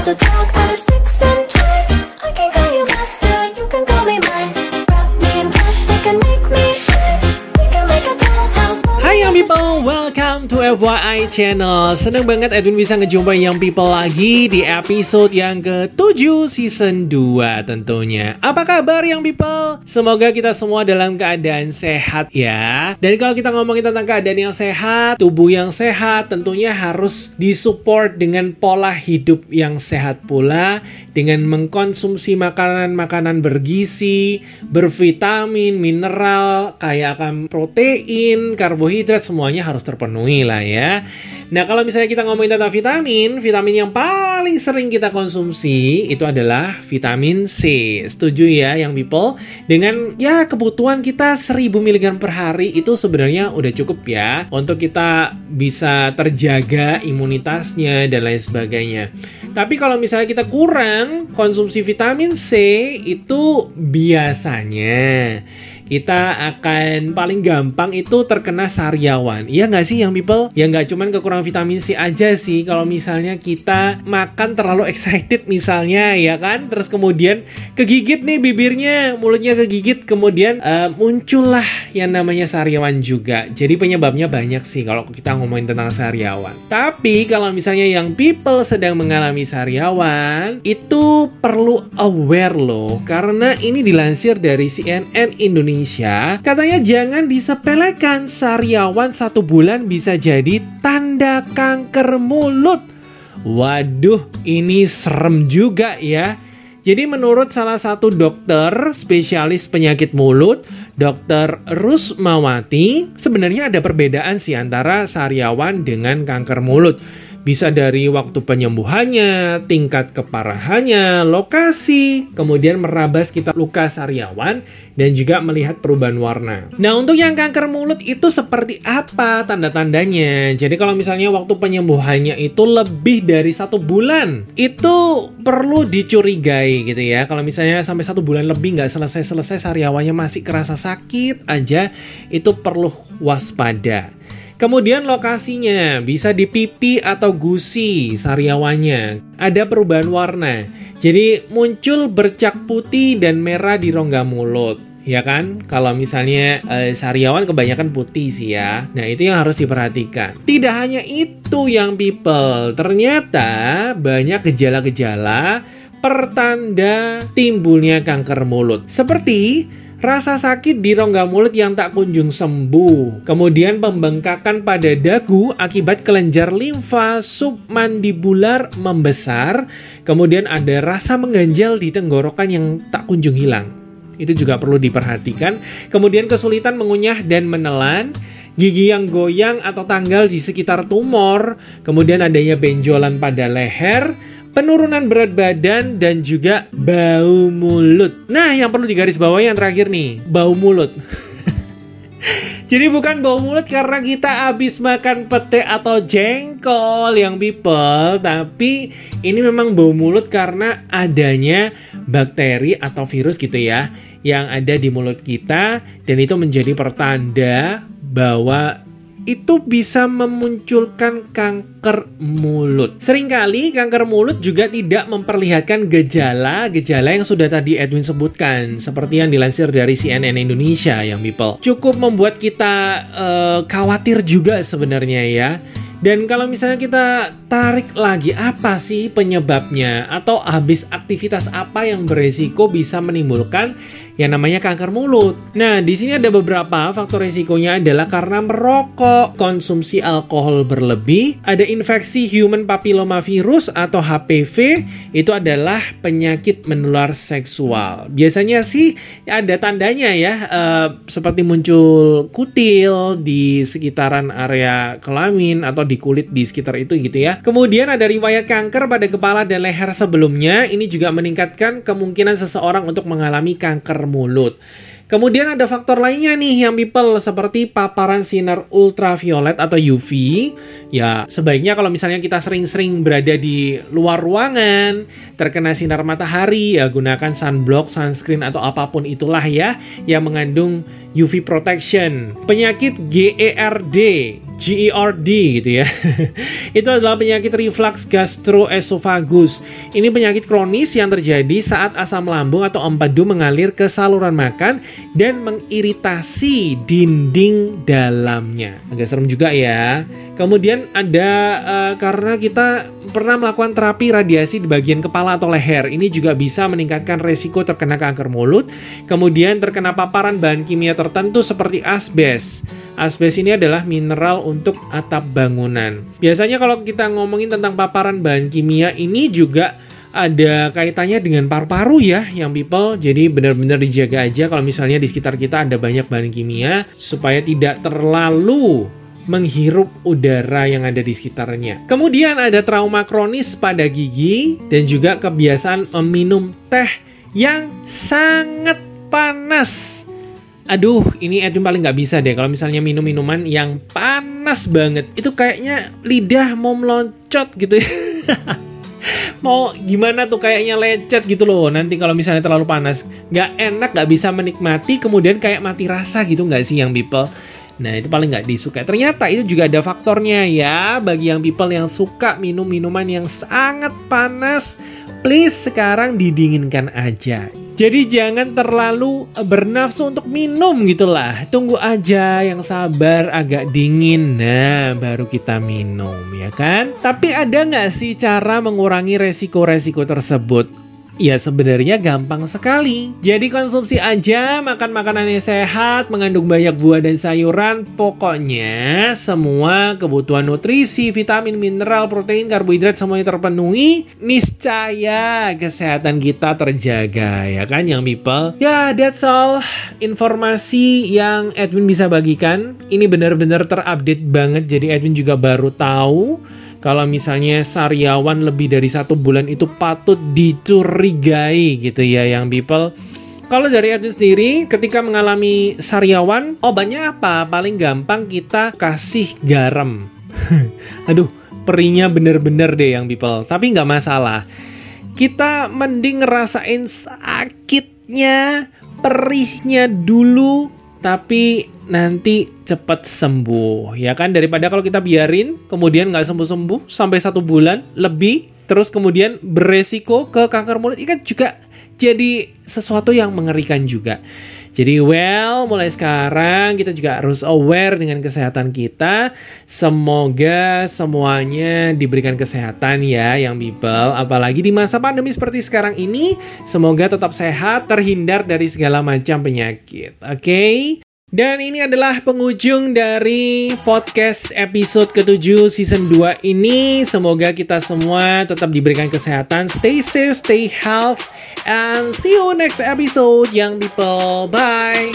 allowed to talk out of sticks and twigs I can go Young People, welcome to FYI Channel. Seneng banget Edwin bisa ngejumpai Young People lagi di episode yang ke-7 season 2 tentunya. Apa kabar Young People? Semoga kita semua dalam keadaan sehat ya. Dan kalau kita ngomongin tentang keadaan yang sehat, tubuh yang sehat Tentunya harus disupport dengan pola hidup yang sehat pula. Dengan mengkonsumsi makanan-makanan bergizi, bervitamin, mineral, kayak akan protein, karbohidrat semuanya harus terpenuhi lah ya. Nah, kalau misalnya kita ngomongin tentang vitamin, vitamin yang paling sering kita konsumsi itu adalah vitamin C. Setuju ya yang people? Dengan ya kebutuhan kita 1000 mg per hari itu sebenarnya udah cukup ya untuk kita bisa terjaga imunitasnya dan lain sebagainya. Tapi kalau misalnya kita kurang konsumsi vitamin C itu biasanya kita akan paling gampang itu terkena sariawan. Iya nggak sih yang people? Ya nggak cuman kekurangan vitamin C aja sih. Kalau misalnya kita makan terlalu excited misalnya ya kan, terus kemudian kegigit nih bibirnya, mulutnya kegigit, kemudian uh, muncullah yang namanya sariawan juga. Jadi penyebabnya banyak sih kalau kita ngomongin tentang sariawan. Tapi kalau misalnya yang people sedang mengalami sariawan, itu perlu aware loh, karena ini dilansir dari CNN Indonesia Indonesia, katanya jangan disepelekan sariawan satu bulan bisa jadi tanda kanker mulut. Waduh, ini serem juga ya. Jadi menurut salah satu dokter spesialis penyakit mulut, Dokter Rusmawati, sebenarnya ada perbedaan sih antara sariawan dengan kanker mulut. Bisa dari waktu penyembuhannya, tingkat keparahannya, lokasi, kemudian meraba sekitar luka sariawan, dan juga melihat perubahan warna. Nah, untuk yang kanker mulut itu seperti apa tanda-tandanya? Jadi kalau misalnya waktu penyembuhannya itu lebih dari satu bulan, itu perlu dicurigai gitu ya. Kalau misalnya sampai satu bulan lebih nggak selesai-selesai sariawannya masih kerasa sakit aja, itu perlu waspada. Kemudian lokasinya bisa di pipi atau gusi sariawannya. Ada perubahan warna. Jadi muncul bercak putih dan merah di rongga mulut. Ya kan? Kalau misalnya eh, sariawan kebanyakan putih sih ya. Nah, itu yang harus diperhatikan. Tidak hanya itu yang people. Ternyata banyak gejala-gejala pertanda timbulnya kanker mulut. Seperti Rasa sakit di rongga mulut yang tak kunjung sembuh. Kemudian pembengkakan pada dagu akibat kelenjar limfa submandibular membesar. Kemudian ada rasa mengganjal di tenggorokan yang tak kunjung hilang. Itu juga perlu diperhatikan. Kemudian kesulitan mengunyah dan menelan gigi yang goyang atau tanggal di sekitar tumor, kemudian adanya benjolan pada leher, penurunan berat badan, dan juga bau mulut. Nah, yang perlu digarisbawahi yang terakhir nih, bau mulut. Jadi bukan bau mulut karena kita habis makan pete atau jengkol yang people, tapi ini memang bau mulut karena adanya bakteri atau virus gitu ya yang ada di mulut kita dan itu menjadi pertanda bahwa itu bisa memunculkan kanker mulut. Seringkali kanker mulut juga tidak memperlihatkan gejala-gejala yang sudah tadi Edwin sebutkan, seperti yang dilansir dari CNN Indonesia yang people. Cukup membuat kita uh, khawatir juga sebenarnya ya. Dan kalau misalnya kita tarik lagi apa sih penyebabnya atau habis aktivitas apa yang beresiko bisa menimbulkan yang namanya kanker mulut. Nah, di sini ada beberapa faktor resikonya adalah karena merokok, konsumsi alkohol berlebih, ada infeksi human papilloma virus atau HPV, itu adalah penyakit menular seksual. Biasanya sih ada tandanya ya, uh, seperti muncul kutil di sekitaran area kelamin atau di kulit di sekitar itu gitu ya. Kemudian ada riwayat kanker pada kepala dan leher sebelumnya, ini juga meningkatkan kemungkinan seseorang untuk mengalami kanker mulut. Kemudian ada faktor lainnya nih yang people seperti paparan sinar ultraviolet atau UV. Ya, sebaiknya kalau misalnya kita sering-sering berada di luar ruangan, terkena sinar matahari, ya gunakan sunblock, sunscreen atau apa pun itulah ya yang mengandung UV protection. Penyakit GERD GERD gitu ya. itu adalah penyakit reflux gastroesophagus. Ini penyakit kronis yang terjadi saat asam lambung atau empedu mengalir ke saluran makan dan mengiritasi dinding dalamnya. Agak serem juga ya. Kemudian ada uh, karena kita pernah melakukan terapi radiasi di bagian kepala atau leher. Ini juga bisa meningkatkan resiko terkena kanker mulut. Kemudian terkena paparan bahan kimia tertentu seperti asbes. Asbes ini adalah mineral untuk atap bangunan. Biasanya kalau kita ngomongin tentang paparan bahan kimia ini juga ada kaitannya dengan paru-paru ya yang people jadi benar-benar dijaga aja kalau misalnya di sekitar kita ada banyak bahan kimia supaya tidak terlalu menghirup udara yang ada di sekitarnya. Kemudian ada trauma kronis pada gigi dan juga kebiasaan meminum teh yang sangat panas. Aduh, ini Edwin paling nggak bisa deh kalau misalnya minum minuman yang panas banget. Itu kayaknya lidah mau meloncot gitu ya. mau gimana tuh kayaknya lecet gitu loh nanti kalau misalnya terlalu panas nggak enak nggak bisa menikmati kemudian kayak mati rasa gitu nggak sih yang people Nah itu paling nggak disuka. Ternyata itu juga ada faktornya ya bagi yang people yang suka minum minuman yang sangat panas. Please sekarang didinginkan aja. Jadi jangan terlalu bernafsu untuk minum gitulah. Tunggu aja yang sabar agak dingin. Nah baru kita minum ya kan. Tapi ada nggak sih cara mengurangi resiko-resiko tersebut? Ya sebenarnya gampang sekali. Jadi konsumsi aja makan makanan yang sehat, mengandung banyak buah dan sayuran. Pokoknya semua kebutuhan nutrisi, vitamin, mineral, protein, karbohidrat semuanya terpenuhi. Niscaya kesehatan kita terjaga ya kan yang people. Ya that's all informasi yang Edwin bisa bagikan. Ini benar-benar terupdate banget. Jadi Edwin juga baru tahu kalau misalnya sariawan lebih dari satu bulan itu patut dicurigai gitu ya yang people. Kalau dari Edwin sendiri, ketika mengalami sariawan, obatnya apa? Paling gampang kita kasih garam. Aduh, perinya bener-bener deh yang people. Tapi nggak masalah. Kita mending ngerasain sakitnya, perihnya dulu, tapi nanti cepat sembuh ya kan daripada kalau kita biarin kemudian nggak sembuh sembuh sampai satu bulan lebih terus kemudian beresiko ke kanker mulut ini kan juga jadi sesuatu yang mengerikan juga. Jadi well, mulai sekarang kita juga harus aware dengan kesehatan kita. Semoga semuanya diberikan kesehatan ya yang people. Apalagi di masa pandemi seperti sekarang ini, semoga tetap sehat, terhindar dari segala macam penyakit. Oke? Okay? Dan ini adalah penghujung dari podcast episode ke-7 season 2 ini. Semoga kita semua tetap diberikan kesehatan. Stay safe, stay healthy, and see you next episode, young people. Bye!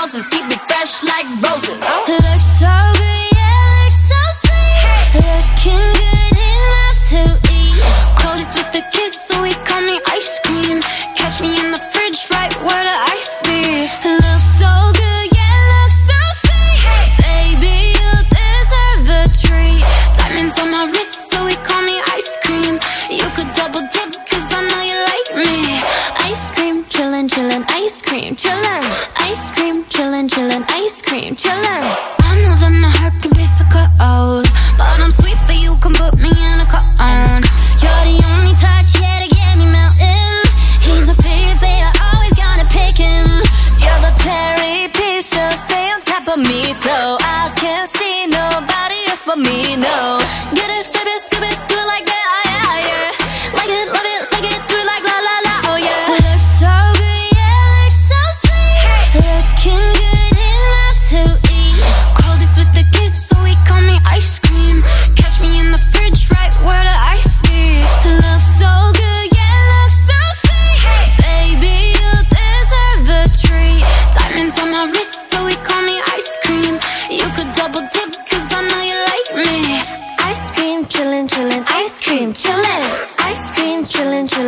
houses. chill life. chillin', ice cream, chillin', ice cream, chillin', chillin'.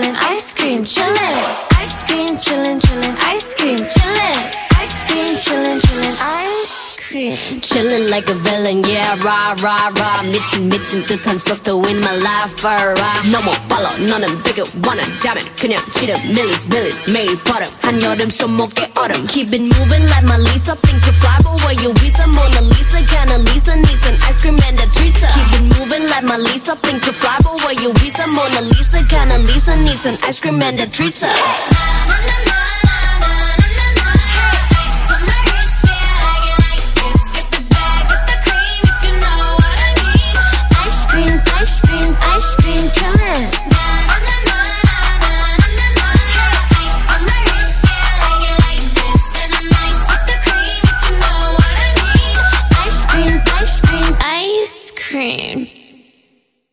Chillin' like a villain, yeah, rah, rah, rah. 미친, 미친 듯한 속도 in my life, alright. 너무 빨라, 너는 되게 원한다면 그냥 지름, 밀리스, 밀리스, 매일 버릇. 한여름 손목에 얼음. Keep it moving like my Lisa. Think you fly, but where you visa? Mona Lisa, kinda Lisa, needs an ice cream and a treat. Keep it moving like my Lisa. Think you fly, but where you visa? Mona Lisa, kinda Lisa, needs an ice cream and a treat.